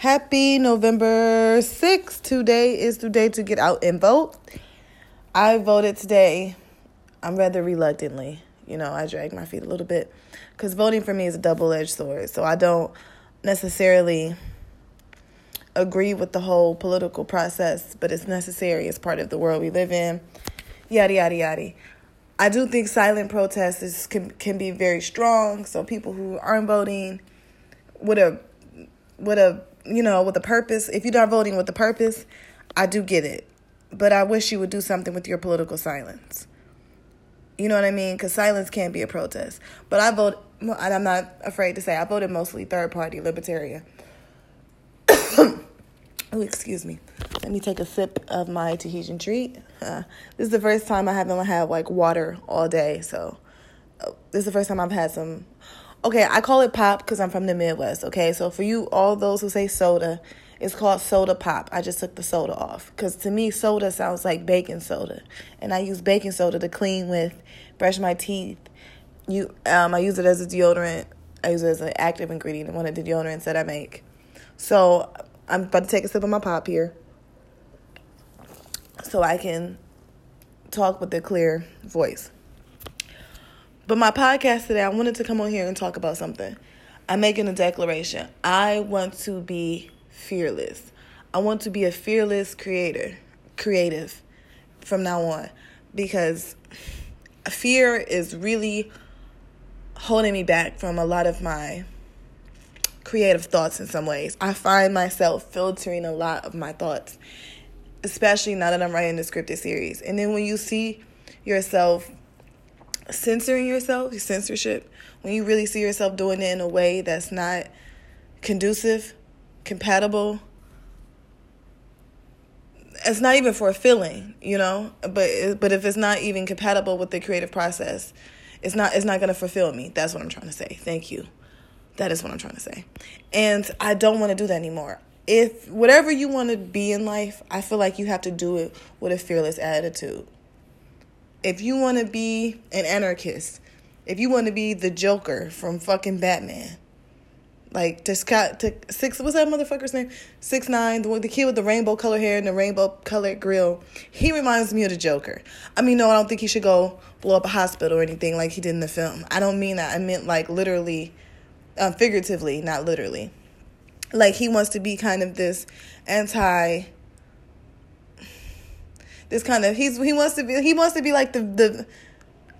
Happy November 6th. Today is the day to get out and vote. I voted today. I'm rather reluctantly. You know, I drag my feet a little bit because voting for me is a double edged sword. So I don't necessarily agree with the whole political process, but it's necessary as part of the world we live in. Yada, yada, yada. I do think silent protests is, can, can be very strong. So people who aren't voting would a, with a you know, with a purpose, if you're not voting with a purpose, I do get it. But I wish you would do something with your political silence. You know what I mean? Because silence can't be a protest. But I vote, and I'm not afraid to say, I voted mostly third party libertarian. oh, excuse me. Let me take a sip of my Tahitian treat. Uh, this is the first time I haven't had like water all day. So, uh, this is the first time I've had some okay, I call it pop because I'm from the Midwest. Okay, so for you, all those who say soda, it's called soda pop. I just took the soda off because to me, soda sounds like baking soda, and I use baking soda to clean with, brush my teeth. You, um, I use it as a deodorant. I use it as an active ingredient in one of the deodorants that I make. So I'm about to take a sip of my pop here, so I can talk with a clear voice. But my podcast today, I wanted to come on here and talk about something. I'm making a declaration. I want to be fearless. I want to be a fearless creator, creative from now on because fear is really holding me back from a lot of my creative thoughts in some ways. I find myself filtering a lot of my thoughts, especially now that I'm writing the scripted series. And then when you see yourself censoring yourself, censorship, when you really see yourself doing it in a way that's not conducive, compatible, it's not even feeling, you know. But but if it's not even compatible with the creative process, it's not it's not gonna fulfill me. That's what I'm trying to say. Thank you. That is what I'm trying to say. And I don't want to do that anymore. If whatever you want to be in life, I feel like you have to do it with a fearless attitude if you want to be an anarchist, if you want to be the Joker from fucking Batman, like to Scott to six what's that motherfucker's name? Six nine, the the kid with the rainbow color hair and the rainbow colored grill. He reminds me of the Joker. I mean, no, I don't think he should go blow up a hospital or anything like he did in the film. I don't mean that. I meant like literally, um, figuratively, not literally. Like he wants to be kind of this anti this kind of he's he wants to be he wants to be like the the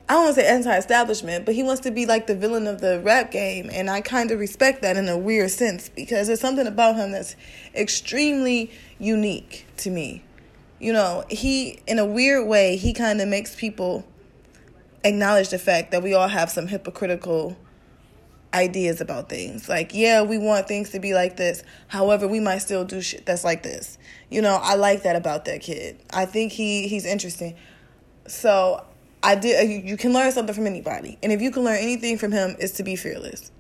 I don't want to say anti-establishment, but he wants to be like the villain of the rap game, and I kind of respect that in a weird sense because there's something about him that's extremely unique to me. You know, he in a weird way he kind of makes people acknowledge the fact that we all have some hypocritical ideas about things. Like, yeah, we want things to be like this. However, we might still do shit that's like this. You know, I like that about that kid. I think he he's interesting. So, I did uh, you, you can learn something from anybody. And if you can learn anything from him is to be fearless.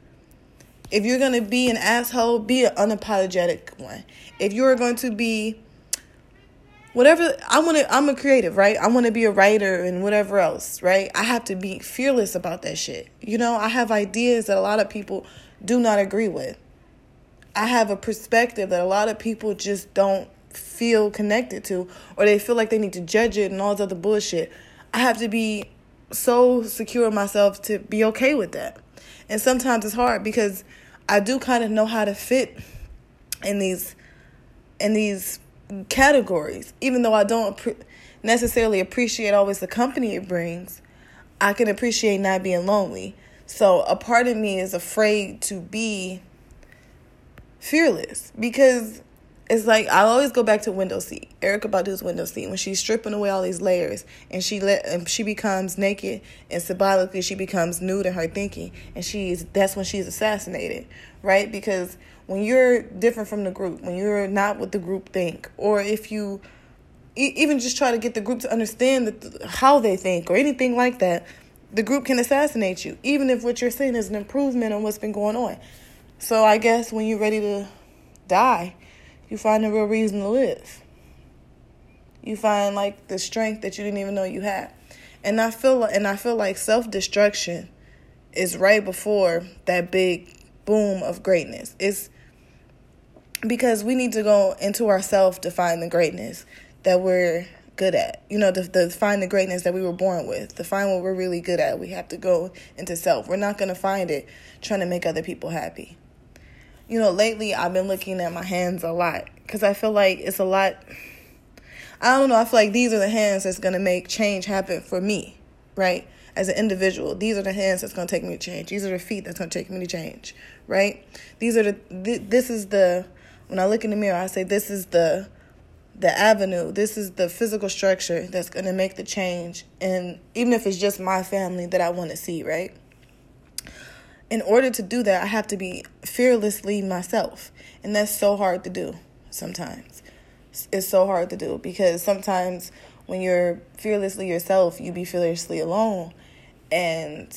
If you're going to be an asshole, be an unapologetic one. If you're going to be whatever I want to I'm a creative, right? I want to be a writer and whatever else, right? I have to be fearless about that shit. You know, I have ideas that a lot of people do not agree with. I have a perspective that a lot of people just don't feel connected to or they feel like they need to judge it and all this other bullshit. I have to be so secure in myself to be okay with that. And sometimes it's hard because I do kind of know how to fit in these in these categories. Even though I don't necessarily appreciate always the company it brings, I can appreciate not being lonely. So a part of me is afraid to be fearless because it's like I always go back to window seat. Erykah Badu's window seat when she's stripping away all these layers and she let and she becomes naked and symbolically she becomes nude in her thinking and she's that's when she's assassinated, right? Because when you're different from the group, when you're not what the group think, or if you even just try to get the group to understand the, how they think or anything like that, the group can assassinate you, even if what you're saying is an improvement on what's been going on. So I guess when you're ready to die, you find a real reason to live. You find like the strength that you didn't even know you had. And I feel and I feel like self-destruction is right before that big boom of greatness. It's because we need to go into ourselves to find the greatness that we're good at. You know, to, to find the greatness that we were born with, to find what we're really good at. We have to go into self. We're not going to find it trying to make other people happy. You know, lately I've been looking at my hands a lot because I feel like it's a lot. I don't know. I feel like these are the hands that's going to make change happen for me, right? As an individual, these are the hands that's going to take me to change. These are the feet that's going to take me to change, right? These are the, th- this is the, when I look in the mirror, I say, this is the, the avenue. This is the physical structure that's going to make the change. And even if it's just my family that I want to see, right? In order to do that, I have to be fearlessly myself. And that's so hard to do sometimes. It's so hard to do because sometimes when you're fearlessly yourself, you be fearlessly alone. And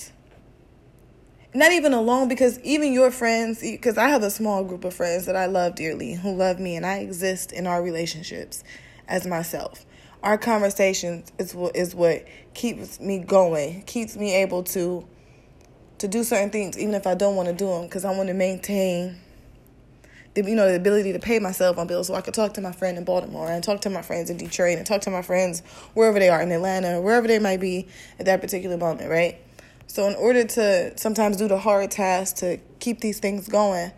not even alone because even your friends because i have a small group of friends that i love dearly who love me and i exist in our relationships as myself. Our conversations is what is what keeps me going keeps me able to to do certain things even if i don't want to do them because i want to maintain the, you know the ability to pay myself on bills so i could talk to my friend in baltimore and talk to my friends in detroit and talk to my friends wherever they are in atlanta wherever they might be at that particular moment right so in order to sometimes do the hard task to keep these things going,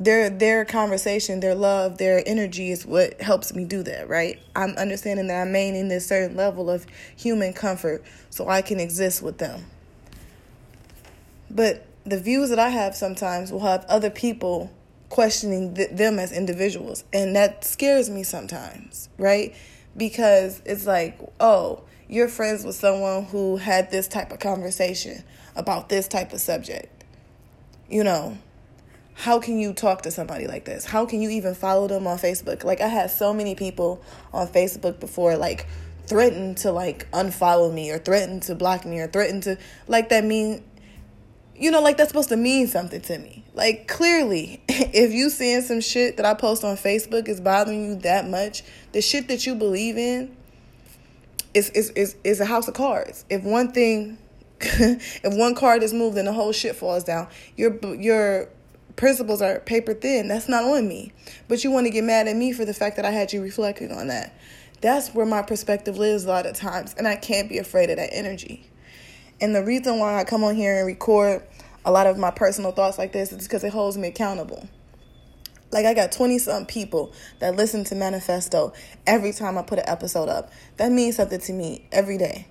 their their conversation, their love, their energy is what helps me do that, right? I'm understanding that I'm maintaining this certain level of human comfort so I can exist with them. But the views that I have sometimes will have other people questioning th- them as individuals, and that scares me sometimes, right? Because it's like, oh, you're friends with someone who had this type of conversation about this type of subject. You know, how can you talk to somebody like this? How can you even follow them on Facebook? Like I had so many people on Facebook before like threaten to like unfollow me or threaten to block me or threaten to like that mean you know like that's supposed to mean something to me. Like clearly, if you seeing some shit that I post on Facebook is bothering you that much, the shit that you believe in is is is is a house of cards. If one thing, if one card is moved, then the whole shit falls down. Your your principles are paper thin. That's not on me. But you want to get mad at me for the fact that I had you reflecting on that. That's where my perspective lives a lot of times, and I can't be afraid of that energy. And the reason why I come on here and record a lot of my personal thoughts like this is because it holds me accountable. Like I got 20 some people that listen to Manifesto every time I put an episode up. That means something to me every day.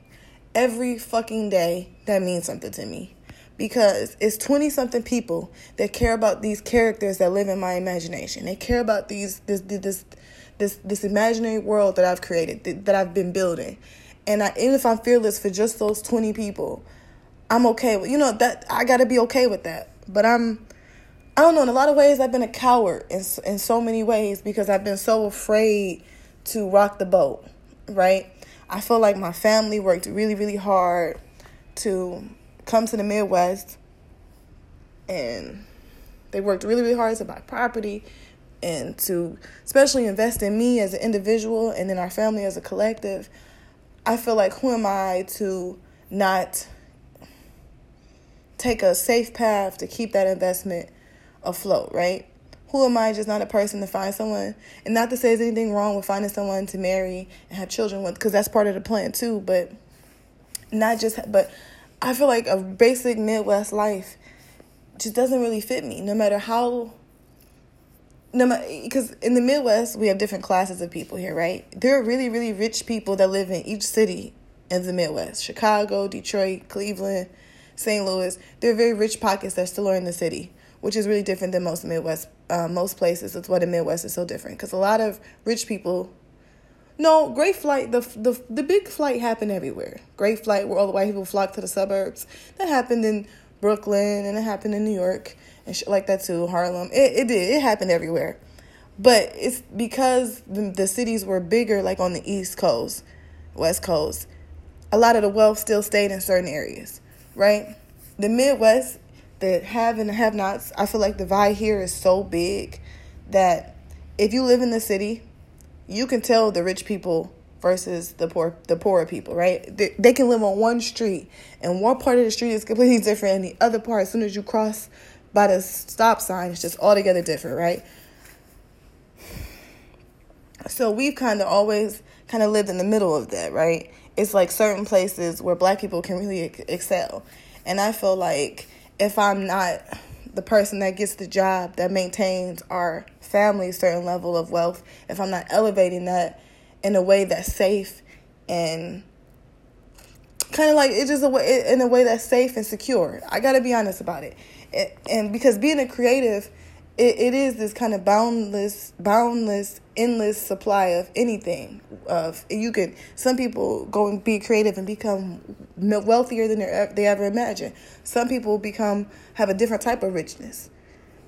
Every fucking day that means something to me. Because it's 20 something people that care about these characters that live in my imagination. They care about these this this this this imaginary world that I've created, that I've been building. And I, even if I'm fearless for just those 20 people, I'm okay with you know that I got to be okay with that. But I'm I don't know. In a lot of ways, I've been a coward in in so many ways because I've been so afraid to rock the boat. Right? I feel like my family worked really, really hard to come to the Midwest, and they worked really, really hard to buy property and to especially invest in me as an individual and in our family as a collective. I feel like who am I to not take a safe path to keep that investment afloat, right? Who am I just not a person to find someone? And not to say there's anything wrong with finding someone to marry and have children with, because that's part of the plan too, but not just, but I feel like a basic Midwest life just doesn't really fit me, no matter how no because in the midwest we have different classes of people here right there are really really rich people that live in each city in the midwest chicago detroit cleveland st louis there are very rich pockets that still are in the city which is really different than most Midwest, uh, most places. That's why the Midwest is so different because a lot of rich people. No, great flight. The the the big flight happened everywhere. Great flight where all the white people flocked to the suburbs. That happened in Brooklyn and it happened in New York and shit like that too. Harlem. It it did. It happened everywhere. But it's because the, the cities were bigger, like on the East Coast, West Coast. A lot of the wealth still stayed in certain areas, right? The Midwest the have and have nots, I feel like the divide here is so big that if you live in the city, you can tell the rich people versus the poor the poorer people, right? They, they can live on one street and one part of the street is completely different and the other part as soon as you cross by the stop sign it's just altogether different, right? So we've kind of always kind of lived in the middle of that, right? It's like certain places where black people can really excel. And I feel like if I'm not the person that gets the job that maintains our family's certain level of wealth, if I'm not elevating that in a way that's safe and kind of like it's just a way in a way that's safe and secure. I got to be honest about it. it. And because being a creative it, it is this kind of boundless boundless endless supply of anything of you can some people go and be creative and become wealthier than they ever imagined. Some people become have a different type of richness.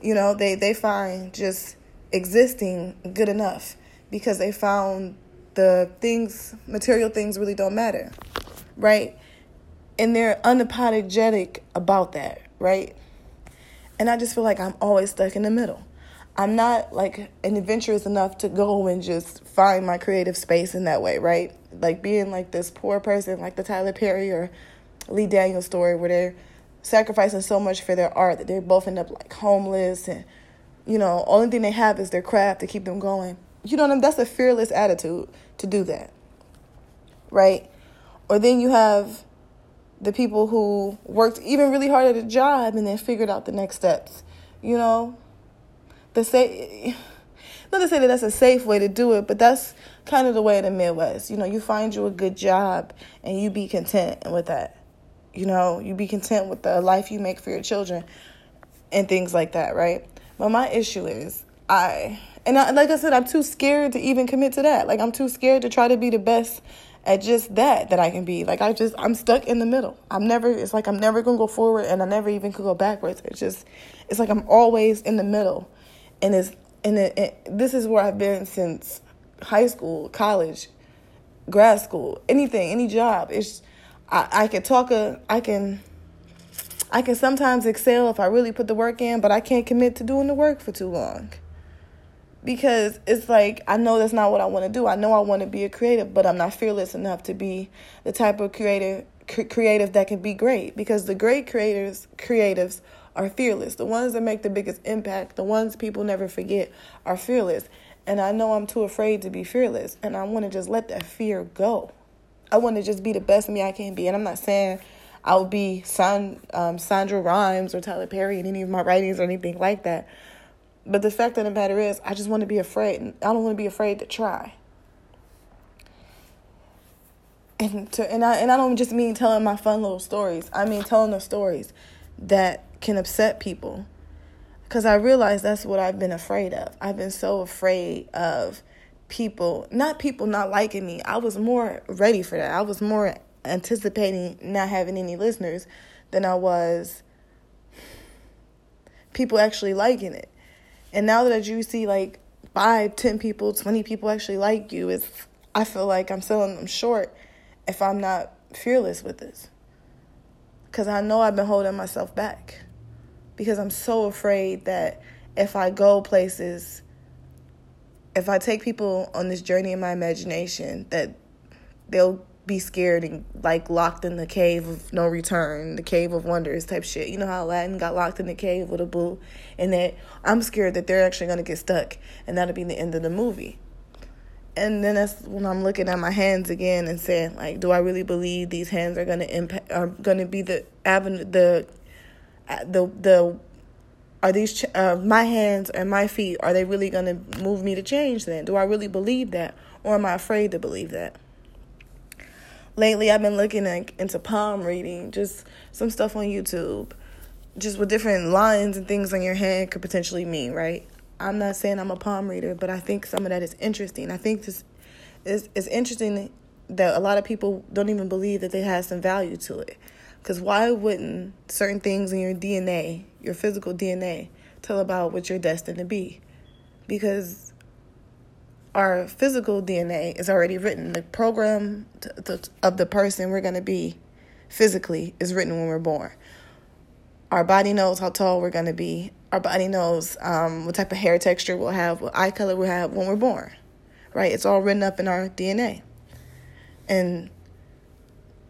You know they they find just existing good enough because they found the things material things really don't matter right? And they're unapologetic about that right and I just feel like I'm always stuck in the middle. I'm not like an adventurous enough to go and just find my creative space in that way, right? Like being like this poor person, like the Tyler Perry or Lee Daniels story, where they're sacrificing so much for their art that they both end up like homeless and, you know, only thing they have is their craft to keep them going. You know what I mean? That's a fearless attitude to do that, right? Or then you have the people who worked even really hard at a job and then figured out the next steps. You know, the say not to say that that's a safe way to do it, but that's kind of the way of the Midwest. You know, you find you a good job and you be content with that. You know, you be content with the life you make for your children and things like that, right? But my issue is I and I, like I said, I'm too scared to even commit to that. Like I'm too scared to try to be the best at just that that I can be. Like I just I'm stuck in the middle. I'm never it's like I'm never gonna go forward and I never even could go backwards. It's just it's like I'm always in the middle. And it's and it, it, this is where I've been since high school, college, grad school, anything, any job. It's I, I can talk a I can I can sometimes excel if I really put the work in, but I can't commit to doing the work for too long because it's like I know that's not what I want to do. I know I want to be a creative, but I'm not fearless enough to be the type of creative creative that can be great because the great creators creatives are fearless. The ones that make the biggest impact, the ones people never forget are fearless. And I know I'm too afraid to be fearless and I want to just let that fear go. I want to just be the best me I can be. And I'm not saying I'll be San, um, Shonda Rhimes or Tyler Perry in any of my writings or anything like that. But the fact of the matter is, I just want to be afraid. I don't want to be afraid to try. And to and I and I don't just mean telling my fun little stories. I mean telling the stories that can upset people. Cuz I realize that's what I've been afraid of. I've been so afraid of people, not people not liking me. I was more ready for that. I was more anticipating not having any listeners than I was people actually liking it. And now that you see like five, ten people, twenty people actually like you, is I feel like I'm selling them short if I'm not fearless with this. Cause I know I've been holding myself back. Because I'm so afraid that if I go places, if I take people on this journey in my imagination, that they'll be scared and like locked in the cave of no return, the cave of wonders type shit. You know how Aladdin got locked in the cave with Abu, and that I'm scared that they're actually gonna get stuck, and that'll be the end of the movie. And then that's when I'm looking at my hands again and saying, like, do I really believe these hands are gonna impact, are gonna be the avenue, the, the, the, are these uh, my hands and my feet? Are they really gonna move me to change? Then do I really believe that, or am I afraid to believe that? Lately I've been looking at, into palm reading, just some stuff on YouTube, just what different lines and things on your hand could potentially mean, right? I'm not saying I'm a palm reader, but I think some of that is interesting. I think this is is interesting that a lot of people don't even believe that they have some value to it. Because why wouldn't certain things in your DNA, your physical DNA, tell about what you're destined to be? Because our physical DNA is already written. The program of the person we're going to be physically is written when we're born. Our body knows how tall we're going to be. Our body knows um, what type of hair texture we'll have, what eye color we'll have when we're born. Right? It's all written up in our DNA. And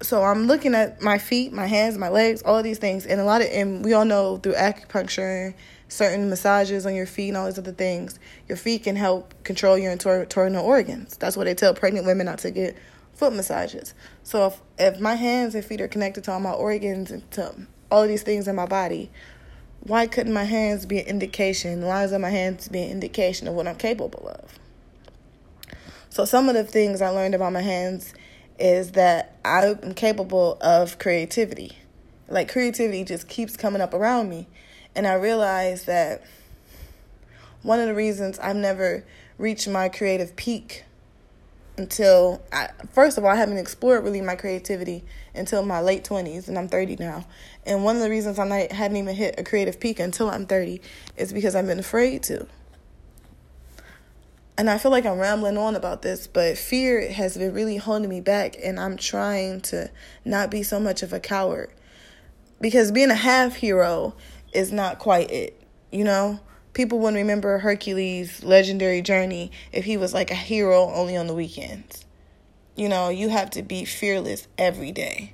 so I'm looking at my feet, my hands, my legs, all of these things, and a lot of and we all know through acupuncture, certain massages on your feet and all these other things, your feet can help control your internal organs. That's why they tell pregnant women not to get foot massages. So if, if my hands and feet are connected to all my organs and to all of these things in my body, why couldn't my hands be an indication? Why isn't my hands be an indication of what I'm capable of? So some of the things I learned about my hands is that I'm capable of creativity. Like creativity just keeps coming up around me. And I realized that one of the reasons I've never reached my creative peak until I, first of all, I haven't explored really my creativity until my late 20s, and I'm 30 now. And one of the reasons I hadn't even hit a creative peak until I'm 30 is because I've been afraid to. And I feel like I'm rambling on about this, but fear has been really holding me back, and I'm trying to not be so much of a coward. Because being a half hero is not quite it, you know? people wouldn't remember Hercules' legendary journey if he was like a hero only on the weekends. You know, you have to be fearless every day.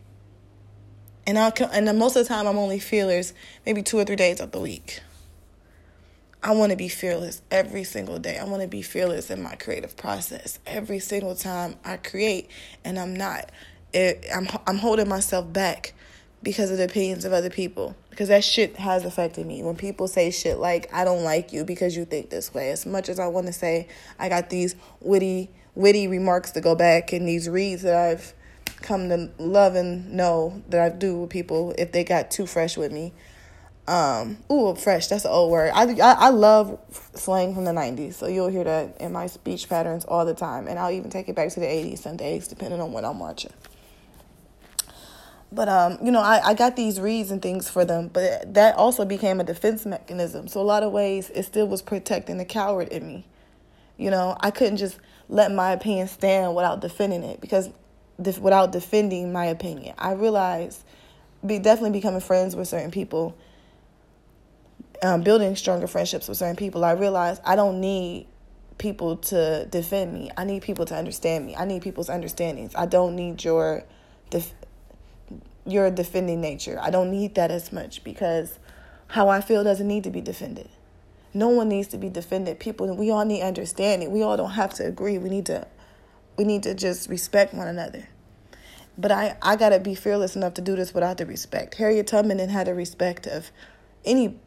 And I'll and most of the time I'm only fearless maybe 2 or 3 days of the week. I want to be fearless every single day. I want to be fearless in my creative process every single time I create and I'm not. It, I'm I'm holding myself back because of the opinions of other people. Because that shit has affected me. When people say shit like, I don't like you because you think this way. As much as I want to say, I got these witty, witty remarks to go back and these reads that I've come to love and know that I do with people if they got too fresh with me. Um, ooh, fresh, that's an old word. I, I, I love slang from the 90s, so you'll hear that in my speech patterns all the time. And I'll even take it back to the 80s some days, depending on when I'm watching. But um, you know, I, I got these reads and things for them, but that also became a defense mechanism. So a lot of ways it still was protecting the coward in me. You know, I couldn't just let my opinion stand without defending it because def- without defending my opinion, I realized be definitely becoming friends with certain people, um, building stronger friendships with certain people. I realized I don't need people to defend me. I need people to understand me. I need people's understandings. I don't need your your defending nature. I don't need that as much because how I feel doesn't need to be defended. No one needs to be defended. People, we all need understanding. We all don't have to agree. We need to, we need to just respect one another. But I, I gotta be fearless enough to do this without the respect. Harriet Tubman had the respect of any,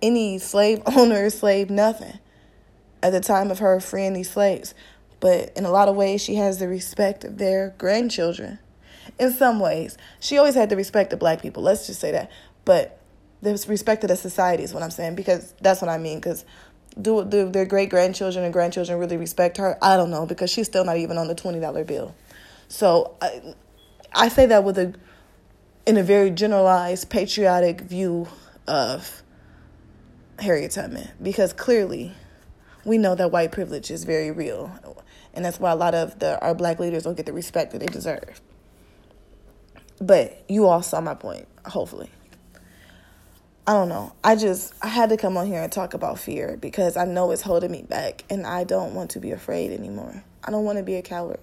any slave owner, slave nothing, at the time of her freeing these slaves. But in a lot of ways, she has the respect of their grandchildren in some ways. She always had the respect of black people, let's just say that. But the respect of the society is what I'm saying, because that's what I mean. Because do, do their great grandchildren and grandchildren really respect her? I don't know, because she's still not even on the $20 bill. So I, I say that with a, in a very generalized, patriotic view of Harriet Tubman, because clearly we know that white privilege is very real. And that's why a lot of the our black leaders don't get the respect that they deserve. But you all saw my point, hopefully. I don't know. I just I had to come on here and talk about fear because I know it's holding me back and I don't want to be afraid anymore. I don't want to be a coward.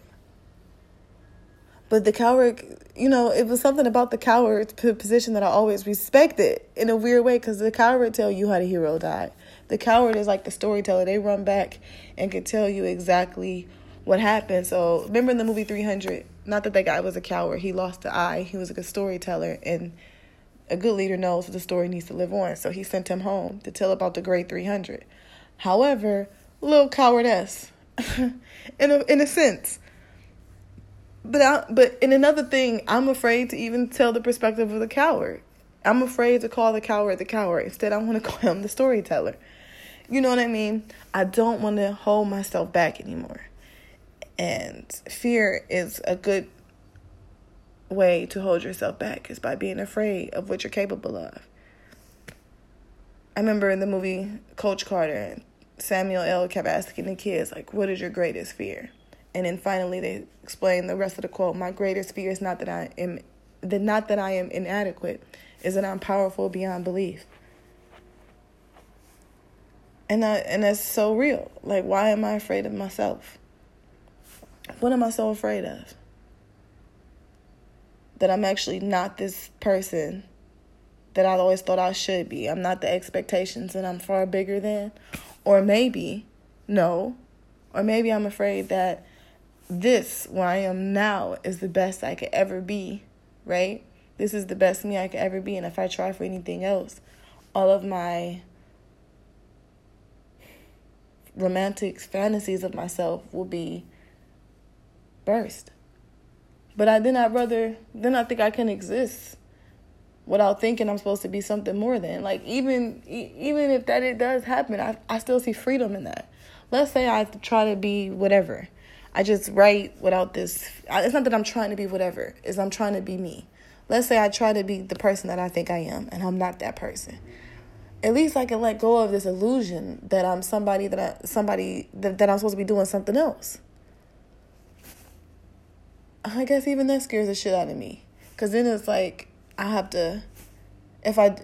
But the coward, you know, it was something about the coward position that I always respected in a weird way because the coward tell you how the hero died. The coward is like the storyteller. They run back and can tell you exactly what happened. So remember in the movie 300, not that that guy was a coward. He lost the eye. He was a good storyteller, and a good leader knows the story needs to live on. So he sent him home to tell about the Great 300. However, little cowardess, in a in a sense. But I, but in another thing, I'm afraid to even tell the perspective of the coward. I'm afraid to call the coward the coward. Instead, I want to call him the storyteller. You know what I mean? I don't want to hold myself back anymore. And fear is a good way to hold yourself back is by being afraid of what you're capable of. I remember in the movie Coach Carter, Samuel L. kept asking the kids, like, what is your greatest fear? And then finally they explained the rest of the quote, my greatest fear is not that I am that not that I am inadequate, is that I'm powerful beyond belief. And I, and that's so real. Like why am I afraid of myself? What am I so afraid of? That I'm actually not this person that I always thought I should be. I'm not the expectations and I'm far bigger than. Or maybe, no. Or maybe I'm afraid that this, where I am now, is the best I could ever be, right? This is the best me I could ever be. And if I try for anything else, all of my romantic fantasies of myself will be burst. But I then I'd rather then I think I can exist without thinking I'm supposed to be something more than. Like even even if that it does happen, I I still see freedom in that. Let's say I try to be whatever. I just write without this. It's not that I'm trying to be whatever. It's I'm trying to be me. Let's say I try to be the person that I think I am, and I'm not that person. At least I can let go of this illusion that I'm somebody that I somebody that, that I'm supposed to be doing something else. I guess even that scares the shit out of me. Cause then it's like I have to, if I,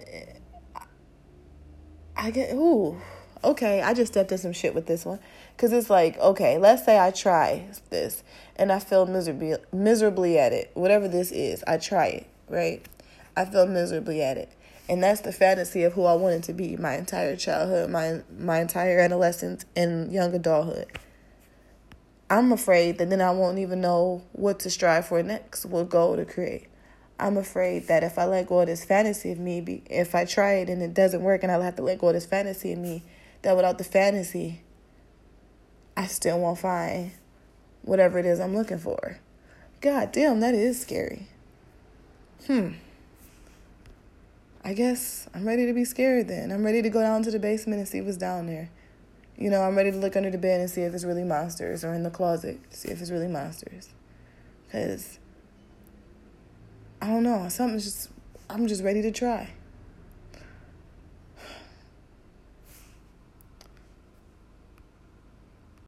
I get ooh, okay. I just stepped in some shit with this one. Cause it's like okay, let's say I try this and I feel miserably miserably at it. Whatever this is, I try it right. I feel miserably at it. And that's the fantasy of who I wanted to be my entire childhood, my my entire adolescence and young adulthood. I'm afraid that then I won't even know what to strive for next, what goal to create. I'm afraid that if I let go of this fantasy of me, if I try it and it doesn't work and I'll have to let go of this fantasy of me, that without the fantasy, I still won't find whatever it is I'm looking for. God damn, that is scary. Hmm. I guess I'm ready to be scared then. I'm ready to go down to the basement and see what's down there. You know, I'm ready to look under the bed and see if it's really monsters or in the closet, see if it's really monsters. Because I don't know, something's just, I'm just ready to try.